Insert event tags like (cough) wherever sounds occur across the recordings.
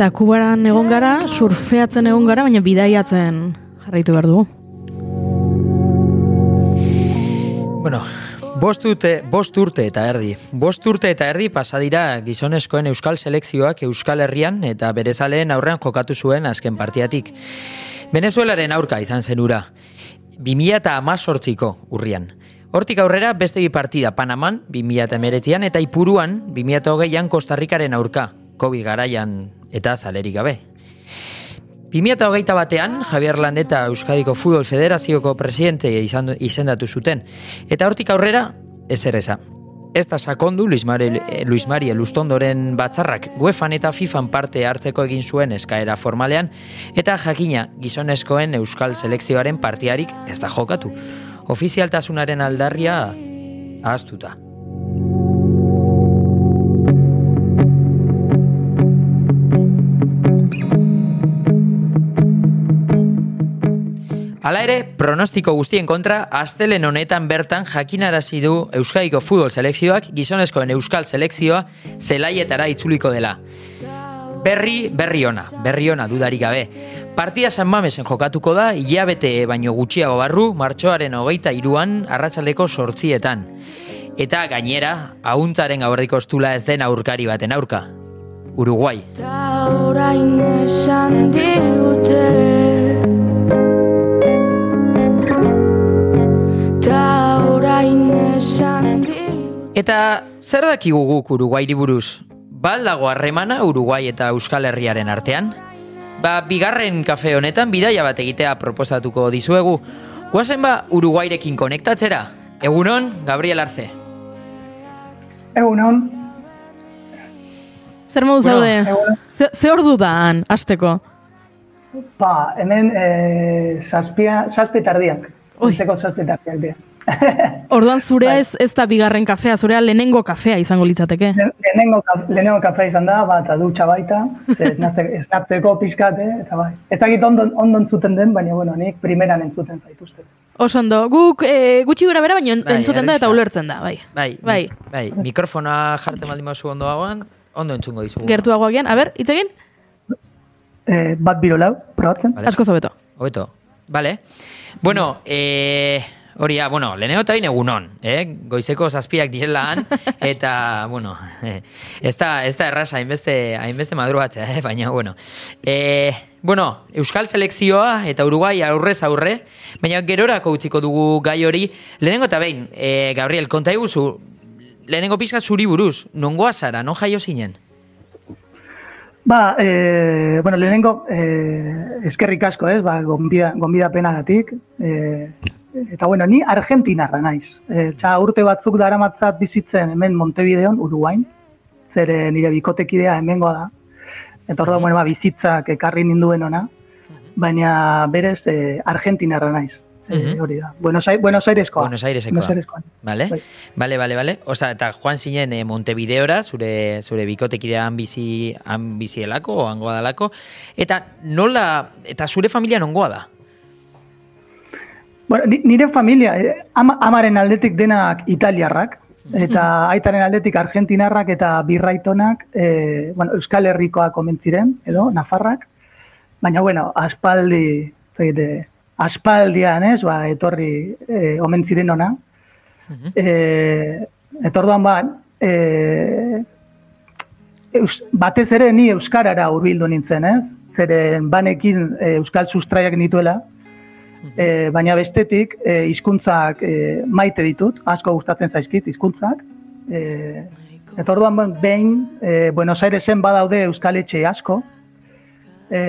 Eta kubaran egon gara, surfeatzen egon gara, baina bidaiatzen jarraitu behar dugu. Bueno, bost urte, bost urte eta erdi. Bost urte eta erdi pasadira gizonezkoen euskal selekzioak euskal herrian eta berezaleen aurrean jokatu zuen azken partiatik. Venezuelaren aurka izan zen ura. 2000 eta amazortziko urrian. Hortik aurrera beste bi partida Panaman 2000 eta Ipuruan 2000 eta hogeian Kostarrikaren aurka. COVID garaian eta zalerik gabe. 2008 batean, Javier Landeta Euskadiko Futbol Federazioko presidente izan, izendatu zuten. Eta hortik aurrera, ez eza. Ez da sakondu Luis Mari, Luis Mari Elustondoren batzarrak UEFAn eta FIFAn parte hartzeko egin zuen eskaera formalean, eta jakina gizonezkoen Euskal Selekzioaren partiarik ez da jokatu. Ofizialtasunaren aldarria ahaztuta. Hala ere, pronostiko guztien kontra, astelen honetan bertan jakinarazi du Euskadiko futbol selekzioak gizonezkoen Euskal selekzioa zelaietara itzuliko dela. Berri, berri ona, berri ona dudarik gabe. Partida San Mamesen jokatuko da, hilabete baino gutxiago barru, martxoaren hogeita iruan, arratsaldeko sortzietan. Eta gainera, ahuntzaren gaurriko estula ez den aurkari baten aurka. Uruguai. Ta orain esan digute Eta zer dakigu guk Uruguairi buruz? Bal dago harremana Uruguai eta Euskal Herriaren artean? Ba, bigarren kafe honetan bidaia bat egitea proposatuko dizuegu. Guazen ba Uruguairekin konektatzera? Egunon, Gabriel Arce. Egunon, Zer modu zaude? Ze, ze ordu da han, asteko? ba, hemen e, zazpia, zazpi tardiak. Oi. Zeko zazpi tardiak dira. (laughs) Orduan zurea ez, ez da bigarren kafea, zurea lehenengo kafea izango litzateke. Le- Lehenengo, lehenengo kafe izan da, ba, eta dutxa baita, ze esnatze- esnatzeko pixkate, eta bai. Ez dakit ondo, ondo entzuten den, baina, bueno, nik primeran entzuten zaituzte. Oso ondo, guk e, gutxi gura bera, baina Bai, entzuten da eta ulertzen da, bai. Bai, Bai. bai, mikrofona jartzen baldin bazu ondo dagoan, ondo entzungo dizugu. Gertuago agian, a ber, hitz egin? E, bat biro lau, probatzen. Vale. Asko zobeto. Hobeto. Vale. Bueno, eh, hori da, bueno, lehenengo eta bain egunon, eh? Goizeko zazpiak direlaan, (laughs) eta, bueno, eh, ez da, ez da erraza, hainbeste, hainbeste madrugatzea, eh? baina, bueno. Eh, bueno, Euskal Selekzioa eta Uruguai aurrez aurre, baina gerorako utziko dugu gai hori. Lehenengo eta behin, eh, Gabriel, konta iguzu, lehenengo pizka zuri buruz, nongoa zara, non jaio zinen? Ba, e, bueno, lehenengo, e, eskerrik asko, ez, ba, gonbida, gonbida penagatik. E, eta, bueno, ni argentinarra naiz. E, txa, urte batzuk daramatzat bizitzen hemen Montevideon, Uruguain. Zere nire bikotekidea hemengoa da. Eta orduan, bueno, ba, bizitzak ekarri ninduen ona. Baina berez, e, argentinarra naiz. E, Mhm. hori da. Buenos, Aires, Buenos Aireskoa. Buenos Airesekoa. Buenos Aireskoa. Vale, Bai. vale, vale, vale. Osa, eta joan zinen eh, Montevideora, zure, zure bikotekidea han bizi, han bizielako, o hangoa dalako. Eta nola, eta zure familia nongoa da? Bueno, ni- nire familia, eh, ama, amaren aldetik denak italiarrak, eta aitaren aldetik argentinarrak eta birraitonak, eh, bueno, Euskal Herrikoak omentziren, edo, Nafarrak, baina, bueno, aspaldi, zeite, aspaldian, ez, ba, etorri eh, omentziren ona. Eh, etorduan ba, eh, eus, batez ere ni Euskarara hurbildu nintzen, ez? Zeren banekin eh, Euskal sustraiak nituela, E, baina bestetik e, hizkuntzak e, maite ditut, asko gustatzen zaizkit hizkuntzak. E, eta orduan ben- behin e, Buenos Airesen badaude euskaletxe asko. E,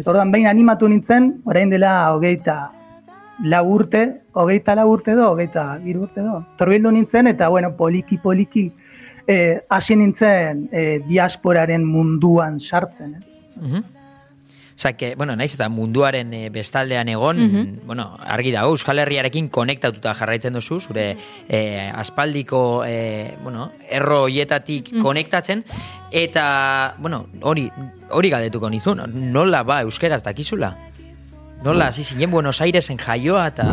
eta orduan behin animatu nintzen, orain dela hogeita lau urte, hogeita lau urte do, hogeita hiru urte do. Torbildu nintzen eta bueno, poliki poliki e, hasi nintzen e, diasporaren munduan sartzen. Eh? Mhm. Osa, que, bueno, naiz eta munduaren eh, bestaldean egon, bueno, argi dago, Euskal Herriarekin konektatuta jarraitzen duzu, zure eh, aspaldiko, eh, bueno, erro hietatik konektatzen, eta, bueno, hori, hori galdetuko nizun, nola ba euskeraz dakizula? Nola, hasi zinen Buenos Airesen jaioa eta...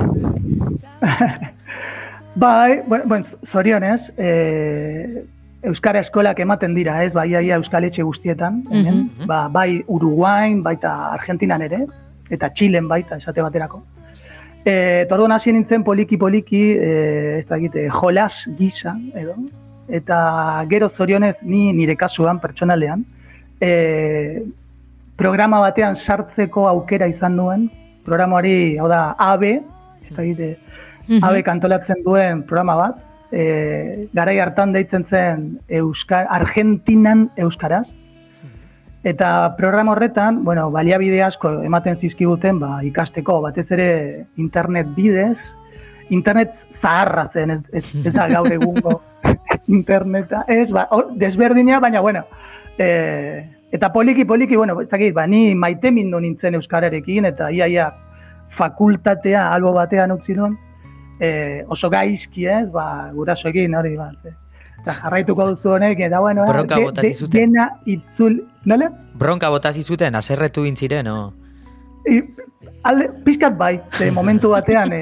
(laughs) Bai, bueno, bueno, zorionez, e, Euskara eskolak ematen dira, ez, bai, ia, Euskal Etxe guztietan, hemen, Mhm. ba, bai Uruguain, baita Argentinan ere, eta Txilen baita, esate baterako. E, eta orduan hasi nintzen poliki-poliki, e, ez dakit, e, jolas gisa, edo, eta gero zorionez, ni nire kasuan, pertsonalean, e, programa batean sartzeko aukera izan nuen, programari, hau da, AB, ez dakit, e, Mhm. Habe kantolatzen duen programa bat, e, garai hartan deitzen zen Euskar, Argentinan Euskaraz. Eta programa horretan, bueno, baliabide asko ematen zizkiguten ba, ikasteko, batez ere internet bidez, internet zaharra zen, ez, ez, ez da gaur egungo (laughs) interneta, ez, ba, hor, desberdina, baina, bueno, e, eta poliki, poliki, bueno, ez dakit, ba, ni maite mindu nintzen Euskararekin, eta ia, ia, fakultatea albo batean utzi nuen, e, oso gaizki ez, ba, gurasoekin hori ba, ze. Eta jarraituko duzu honek, eta bueno, eh, Bronka bota zizuten. dena itzul, nola? Bronka botazi zuten, aserretu intziren, o? I, alde, pizkat bai, ze momentu batean e,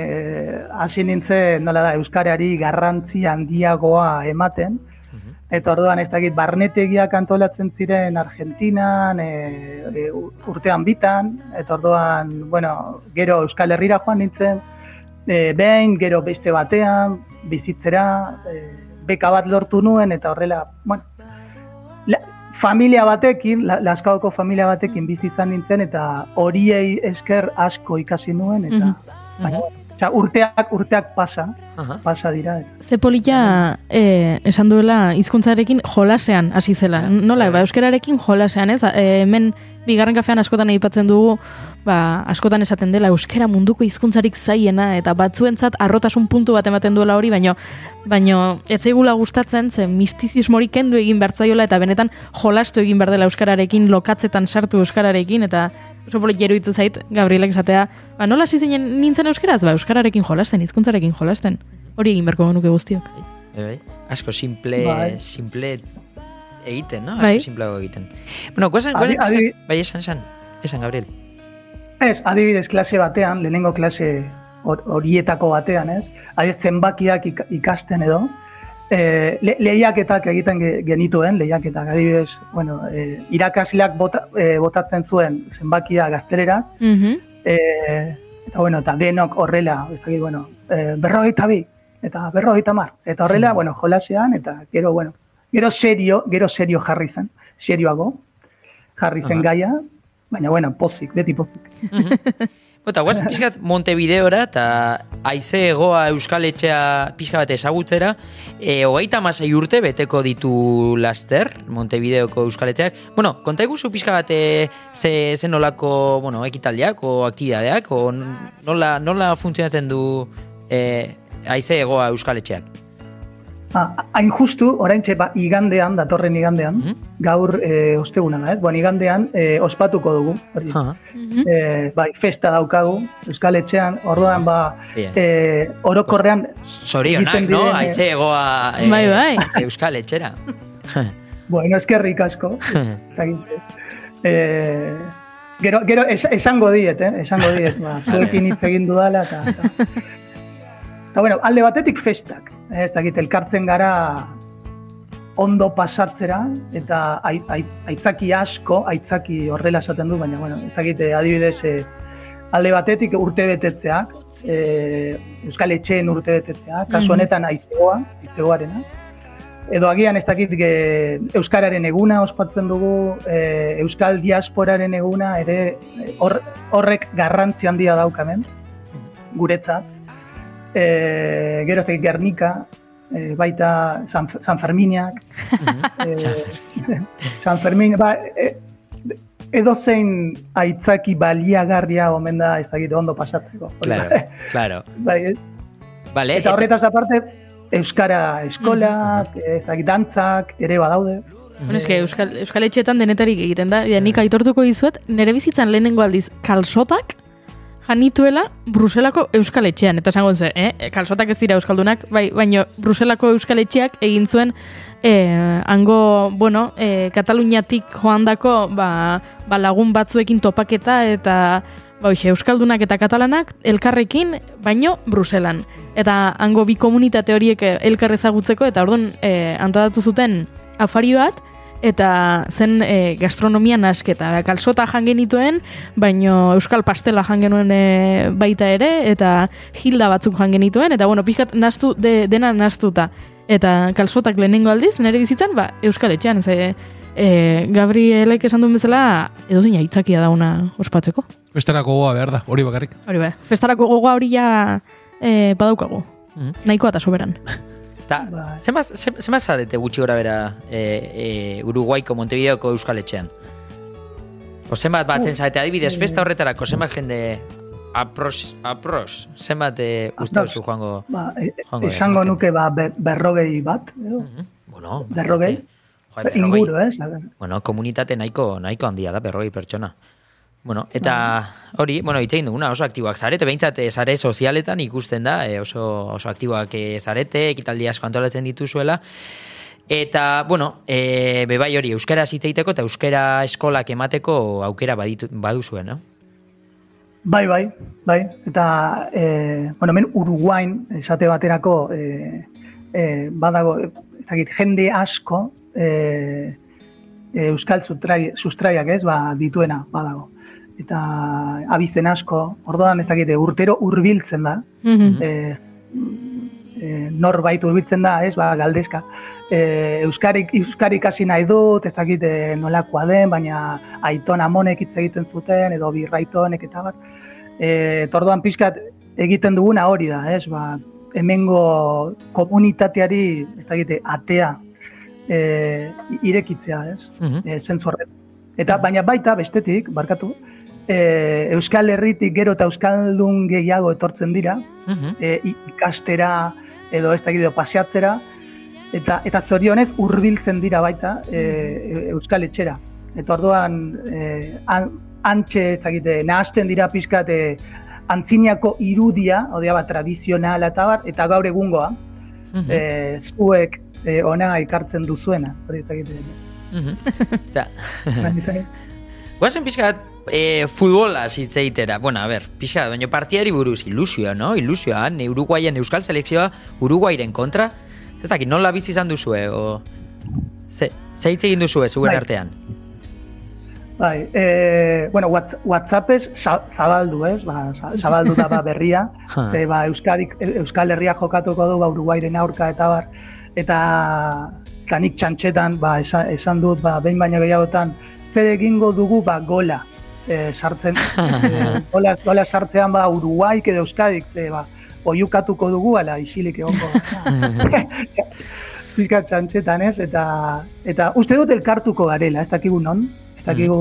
hasi nintzen, nola da, Euskarari garrantzi handiagoa ematen, eta orduan ez dakit barnetegiak antolatzen ziren Argentinan, e, e, urtean bitan, eta orduan, bueno, gero Euskal Herrira joan nintzen, e, behin, gero beste batean, bizitzera, e, beka bat lortu nuen, eta horrela, bueno, la, familia batekin, la, Laskaoko familia batekin bizi izan nintzen, eta horiei esker asko ikasi nuen, eta Mhm. baina, osea, urteak, urteak pasa, Aha. pasa dira. Ze polita eh, esan duela hizkuntzarekin jolasean hasi zela. Nola, ba, euskararekin jolasean, ez? E, hemen bigarren kafean askotan aipatzen dugu, ba, askotan esaten dela euskara munduko hizkuntzarik zaiena eta batzuentzat arrotasun puntu bat ematen duela hori, baino baino ez zaigula gustatzen ze mistizismorik kendu egin bertzaiola eta benetan jolastu egin behar dela euskararekin, lokatzetan sartu euskararekin eta oso polit jeruditu zait Gabrielek esatea, ba, nola hasi zinen nintzen euskaraz? Ba, euskararekin jolasten, hizkuntzarekin jolasten. Hori egin beharko genuke guztiok. Bai, bai. Asko simple, Bai. simple egiten, no? Bai. simpleago egiten. Bueno, guazen, Adi- guazen, adi- bai, esan, esan, esan, Gabriel. Ez, adibidez klase batean, lehenengo klase hor- horietako batean, ez? Adibidez zenbakiak ik- ikasten edo, e, le, lehiaketak egiten ge- genituen, lehiaketak, adibidez, bueno, e, irakasleak bota, e, botatzen zuen zenbakia gaztelera, Mhm. e, eta bueno, eta denok horrela, ez dakit, bueno, e, berrogeita bi, eta berrogeita mar, eta horrela, bueno, jolasean, eta gero, bueno, gero serio, gero serio jarri zen, serioago, jarri zen Aha. gaia, baina, bueno, pozik, beti pozik. Bota, guazen (laughs) pixkat Montevideora eta aize egoa Euskal Etxea pixka bat ezagutzera, e, hogeita masai urte beteko ditu laster, Montevideoko Euskal Etxeak. Bueno, konta iguzu pixka bat e, ze, ze nolako, bueno, ekitaldiak o aktibidadeak, o nola, nola funtzionatzen du e, aize egoa Euskal Etxeak. Ah, hain justu, orain ba, igandean, datorren igandean, Mhm. gaur e, osteguna da, ez? Bueno, igandean e, ospatuko dugu. Hori. Ha, E, bai, festa daukagu, Euskal Etxean, orduan ba, Bien. e, orokorrean, Zorionak, no? eh, Aize egoa e, Bai, bai. Euskal Etxera. (laughs) bueno, eskerrik asko, (laughs) e, gero, gero es, esango diet, eh? esango diet, ba, (laughs) zuekin hitz egin dudala, eta, eta, eta bueno, alde batetik festak, eh, ez dakit, elkartzen gara ondo pasatzera, eta ai- ai- aitzaki asko, aitzaki horrela esaten du, baina, bueno, ez dakit, eh, adibidez, eh, alde batetik urte betetzeak, eh, Euskal Etxeen urte betetzeak, kasu Mhm. honetan aizegoa, aizegoarena, edo agian ez dakit ge, Euskararen eguna ospatzen dugu, e, Euskal diasporaren eguna ere e, hor, horrek garrantzi handia daukamen, guretzat. E, gero ez dakit Gernika, e, baita San, San Ferminiak, e, (laughs) San Fermin, ba, e, edo zein aitzaki baliagarria omen da ez dakit ondo pasatzeko. Claro, da. claro. bai, ez? Vale, Eta horretaz aparte, Euskara eskolak, ez dakit dantzak ere badaude. Bueno, eske Euskal, Euskal Etxeetan denetarik egiten da. Ja, nik aitortuko dizuet, nire bizitzan lehenengo aldiz kalsotak janituela Bruselako Euskal Etxean. Eta esango ze, eh? kalsotak ez dira Euskaldunak, bai, baino Bruselako Euskal Etxeak egin zuen eh, hango, bueno, eh, Kataluniatik joandako ba, ba lagun batzuekin topaketa eta ba hoxe, Euskaldunak eta Katalanak elkarrekin, baino Bruselan. Eta hango bi komunitate horiek eh, elkar ezagutzeko, eta orduan e, antolatu zuten afari bat, eta zen e, gastronomia nasketa. Kalsota jan genituen, baino Euskal pastela jan genuen e, baita ere, eta hilda batzuk jan genituen, eta bueno, pixkat nastu, de, dena nastuta. Eta kalsotak lehenengo aldiz, nire bizitzan, ba, Euskal etxean, ze e, Gabrielek esan duen bezala, edo zina itzakia dauna ospatzeko. Bestarako gogoa behar da, hori bakarrik. Hori bai, festarako gogoa hori ja e, badaukagu. Mhm. Nahikoa eta soberan. (laughs) Ta, Bai. zenbat, ze- zenbat zarete gutxi gora bera e, e, Uruguaiko Montevideoko Euskal Etxean? O zenbat batzen zarete, adibidez, festa horretarako, zenbat jende apros, apros, zenbat e, uste duzu joango? Ba, e, Joango esango dira, nuke ba, be- berrogei bat, edo? Mhm. Bueno, Berrogei? Joder, berrogei. inguru, ez? Bueno, komunitate nahiko, nahiko handia da, berrogei pertsona. Bueno, eta hori, bueno, itzein duguna, oso aktiboak zarete, behintzat eh, zare sozialetan ikusten da, eh, oso, oso aktiboak eh, zarete, ekitaldi asko antolatzen dituzuela, Eta, bueno, e, bebai hori, euskara zitzeiteko eta euskara eskolak emateko aukera baditu, baduzuen, no? Bai, bai, bai. Eta, e, bueno, hemen Uruguain, esate baterako, e, e, badago, ez dakit, jende asko, e, e, euskal sustrai, sustraiak ez, ba, dituena, badago. Eta abizen asko, orduan ez dakit, urtero hurbiltzen da, Mhm. e, e, norbait hurbiltzen da, ez, ba, galdezka. E, euskarik, euskarik hasi nahi dut, ez dakit e, nolakoa den, baina aiton amonek hitz egiten zuten, edo birraitonek eta bat. E, orduan pixkat egiten duguna hori da, ez, ba, hemengo komunitateari, ez dakit, atea e, irekitzea, ez, Mhm. e, zentzu horretan. Eta baina baita bestetik, barkatu, e, Euskal Herritik gero eta Euskaldun gehiago etortzen dira, Mhm. e, i- ikastera edo ez dakit paseatzera, eta eta zorionez hurbiltzen dira baita e, Euskal Etxera. Eta orduan e, an, antxe ez dakite, nahasten dira pixkat e, antziniako irudia, odea bat tradizionala eta bar, eta gaur egungoa, Mhm. e, zuek e, ona ekartzen duzuena. Hori ez dakit. Mhm. (laughs) Eta, Baina, Guazen pixkat e, futbola zitzeitera. Bueno, a ber, pixkat, baina partiari buruz ilusioa, no? Ilusioa, ne Uruguaien euskal selekzioa Uruguairen kontra. Ez dakit, nola bizi izan duzue, o... Ze, ze hitz egin duzue, zuen Bai. artean? Bai, e, bueno, Whats- WhatsAppez za- zabaldu, ez? Ba, za- zabaldu da ba berria. (laughs) Ze, ba, Euskadik, Euskal Herria jokatuko du ba, Uruguairen aurka eta bar. Eta, eta nik txantxetan, ba, esan, esan dut, ba, behin baino gehiagotan, zer egingo dugu, ba, gola. E, sartzen, e, gola, gola sartzean, ba, Uruguaik edo Euskadik, ze, ba, oiukatuko dugu, ala, isilik egongo. (laughs) Pizka txantxetan, ez? Eta, eta uste dut elkartuko garela, ez dakigu non, ez dakigu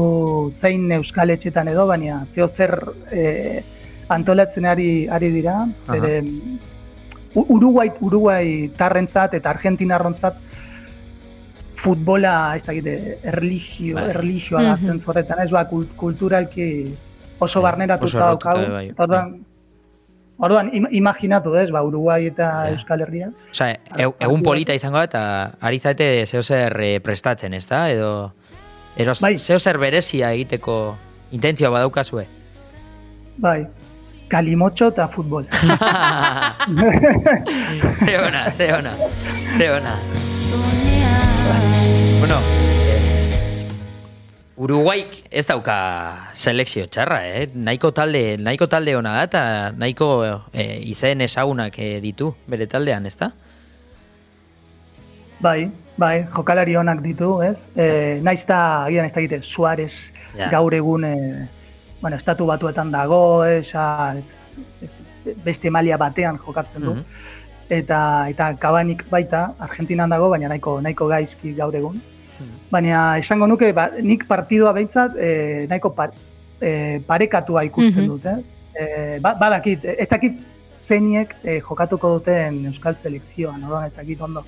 zein euskal etxetan edo, baina zeo zer e, antolatzen ari, ari dira, zere, U- Uruguai, Uruguai tarrentzat eta Argentinarrontzat futbola, ez dakite, erligio, Bai. erligioa da Mhm. zentzu horretan, ez ba, kul- kulturalki oso Bai, barneratuta oso daukagu. bai. Orduan, orduan im, imaginatu, ez, ba, Uruguai eta Ja. Euskal Herria. Osa, e- egun polita izango da, eta ari zaite zeo zer eh, prestatzen, ez da? Edo, eros, Bai. zeo zer berezia egiteko intentzioa badaukazue. Bai, kalimotxo eta futbol. (laughs) (laughs) ze ona, ze ona, ze ona. Bueno, eh, Uruguaik ez dauka selekzio txarra, eh? Nahiko talde, nahiko talde ona da eta nahiko eh, izen ezagunak eh, ditu bere taldean, ezta? Bai, bai, jokalari onak ditu, ez? E, naiz da, agian ez da Suarez Ja. gaur egun, e, bueno, estatu batuetan dago, ez, a, beste malia batean jokatzen du. Mhm. Eta, eta kabanik baita, Argentinan dago, baina nahiko, nahiko gaizki gaur egun. Baina esango nuke, ba, nik partidua behintzat, e, nahiko par, e, parekatua ikusten Mhm. dut, eh? E, ba, badakit, ez dakit zeinek e, jokatuko duten Euskal Selekzioan, orduan ez dakit ondo.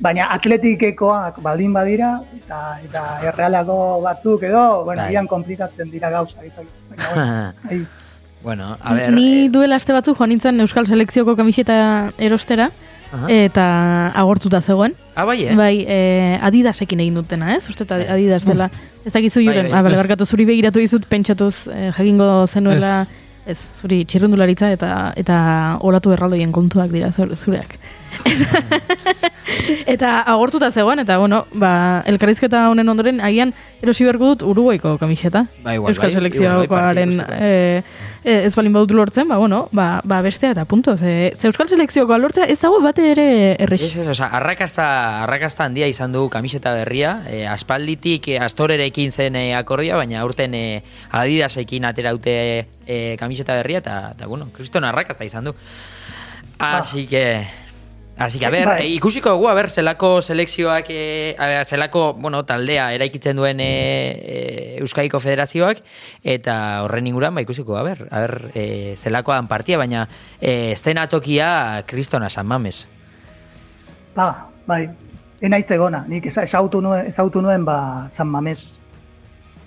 Baina atletikekoak baldin badira, eta, eta errealako batzuk edo, bueno, Bai. ian komplikatzen dira gauza. ez dakit. (laughs) Baina, bueno, bueno, a ver... Ni eh, duela aste batzuk joan nintzen Euskal Selekzioko kamiseta erostera, Aha. eta agortuta zegoen. Ah, bai, eh? Bai, e, adidasekin egin dutena, ez? Uste eta adidas dela. Ez dakizu Bai, juren, bai. Ez. barkatu zuri begiratu dizut pentsatuz e, jakingo zenuela, ez, zuri txirrundularitza eta eta olatu erraldoien kontuak dira zure- zureak. (laughs) eta agortuta zegoen, eta bueno, ba, elkarrizketa honen ondoren, agian erosi beharko dut Uruguaiko kamiseta. Ba, igual, Euskal bai, selekzioaren igual, bai, e, e, ez balin badut lortzen, ba, bueno, ba, ba bestea eta punto. Ze, ze Euskal selekziokoa lortzea ez dago bate ere errex. Ez, ez, oza, arrakasta, arrakasta handia izan du kamiseta berria, e, aspalditik e, astorerekin zen e, akordia, baina aurten e, adidasekin atera dute e, kamiseta berria, eta, eta bueno, kriston arrakasta izan du. Así que... Así que, a ber, Bai. ikusiko dugu, a ber, zelako selekzioak, e, a ber, zelako, bueno, taldea eraikitzen duen e, e, Euskadiko Federazioak, eta horren inguran, ba, ikusiko, a ber, a ber, e, zelakoan partia, baina e, estenatokia kristona San Mames. Ba, bai, enaiz egona, nik eza- ezagutu nuen, ezagutu nuen ba, San Mames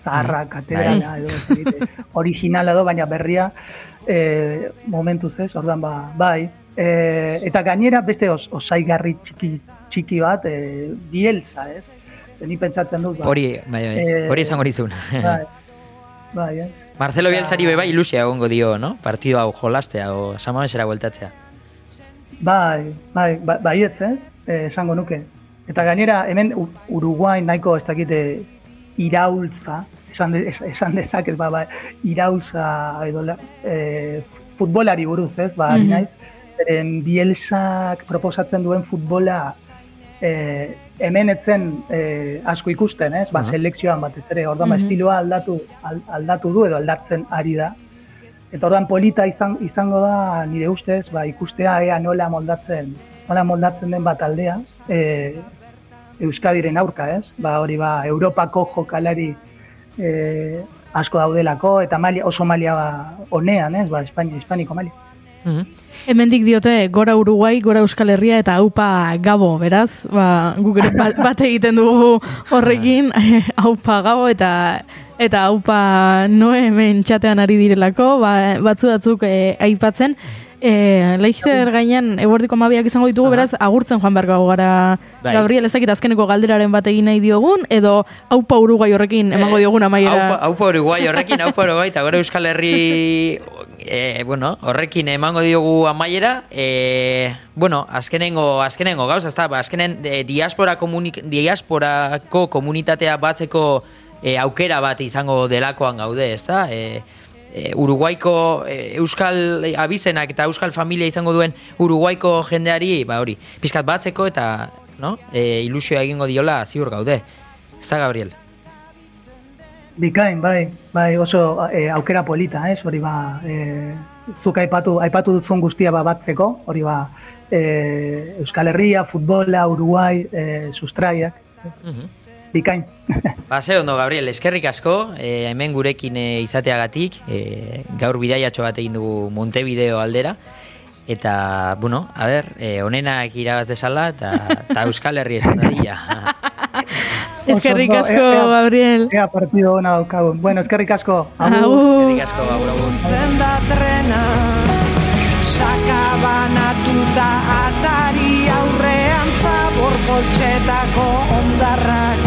zaharra, katedrala, edo, ez dakit, originala edo, baina berria e, momentuz ez, orduan ba, bai. E, eta gainera beste os, osaigarri txiki, txiki bat, e, bielza, ez? Ni pentsatzen dut, ba, Hori, bai, bai, Eh, hori esango nizun. bai, bai, eh? Marcelo Bielzari be bai ilusia egongo dio, no? Partido hau jolastea o San Mamesera bueltatzea. Bai, bai, bai, baietz, eh? eh, esango nuke. Eta gainera, hemen Uruguain nahiko ez dakite iraultza, esan, de, es- esan dezaket, ba, ba, iraultza edo, eh, futbolari buruz, ez, ba, Mhm. naiz, zeren Bielsak proposatzen duen futbola eh, hemen etzen eh, asko ikusten, ez, ba, Aha. selekzioan batez ere, orduan, ba, Mhm. estiloa aldatu, al- aldatu du edo aldatzen ari da. Eta ordan polita izan, izango da nire ustez, ba, ikustea ea nola moldatzen, nola moldatzen den bat aldea, e, Euskadiren aurka, ez? Ba, hori ba, Europako jokalari e, asko daudelako, eta malia, oso malia ba, onean, ez? Ba, Espainia, Hispaniko malia. Mhm. Hemendik diote gora Uruguai, gora Euskal Herria eta aupa Gabo, beraz, ba, guk ere bat, bat egiten dugu horrekin, (laughs) aupa Gabo eta eta aupa Noe hemen txatean ari direlako, ba, batzu batzuk eh, aipatzen. E, Leixer gainean eguerdiko mabiak izango ditugu, beraz, agurtzen joan beharko gara Bai. Gabriel, ezakit azkeneko galderaren bat egin nahi diogun, edo aupa Uruguai horrekin emango diogun amaiera. Aupa, aupa Uruguai horrekin, aupa Uruguai, eta gora Euskal Herri, e, bueno, horrekin emango diogu amaiera, e, bueno, azkenengo, azkenengo gauz, ezta, ba, azkenen e, diaspora komunik, diasporako komunitatea batzeko e, aukera bat izango delakoan gaude, ezta, e, e, Uruguaiko e, Euskal abizenak eta Euskal familia izango duen Uruguaiko jendeari, ba hori, pizkat batzeko eta, no, e, ilusioa egingo diola ziur gaude. Ez da, Gabriel? Bikain, bai, bai, oso e, aukera polita, ez? Hori ba, e, zuk aipatu, aipatu duzun guztia ba batzeko, hori ba, e, Euskal Herria, futbola, Uruguai, e, sustraiak, bikain. (laughs) Ba, ze ondo, Gabriel, eskerrik asko, e, hemen gurekin e, izateagatik, e, gaur bidaiatxo bat egin dugu Montevideo aldera, eta, bueno, a ber, e, onenak irabaz desala, eta, eta Euskal Herri esan dadila. (laughs) Eskerrik asko, ea- ea- Gabriel. Ea partido ona daukagun. Bueno, eskerrik asko. Agur. Agur. eskerrik asko, gaur agur. zen da trena Sakabanatuta atari aurrean zabor koltsetako ondarrak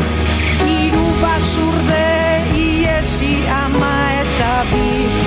Basurde iesi ama eta bi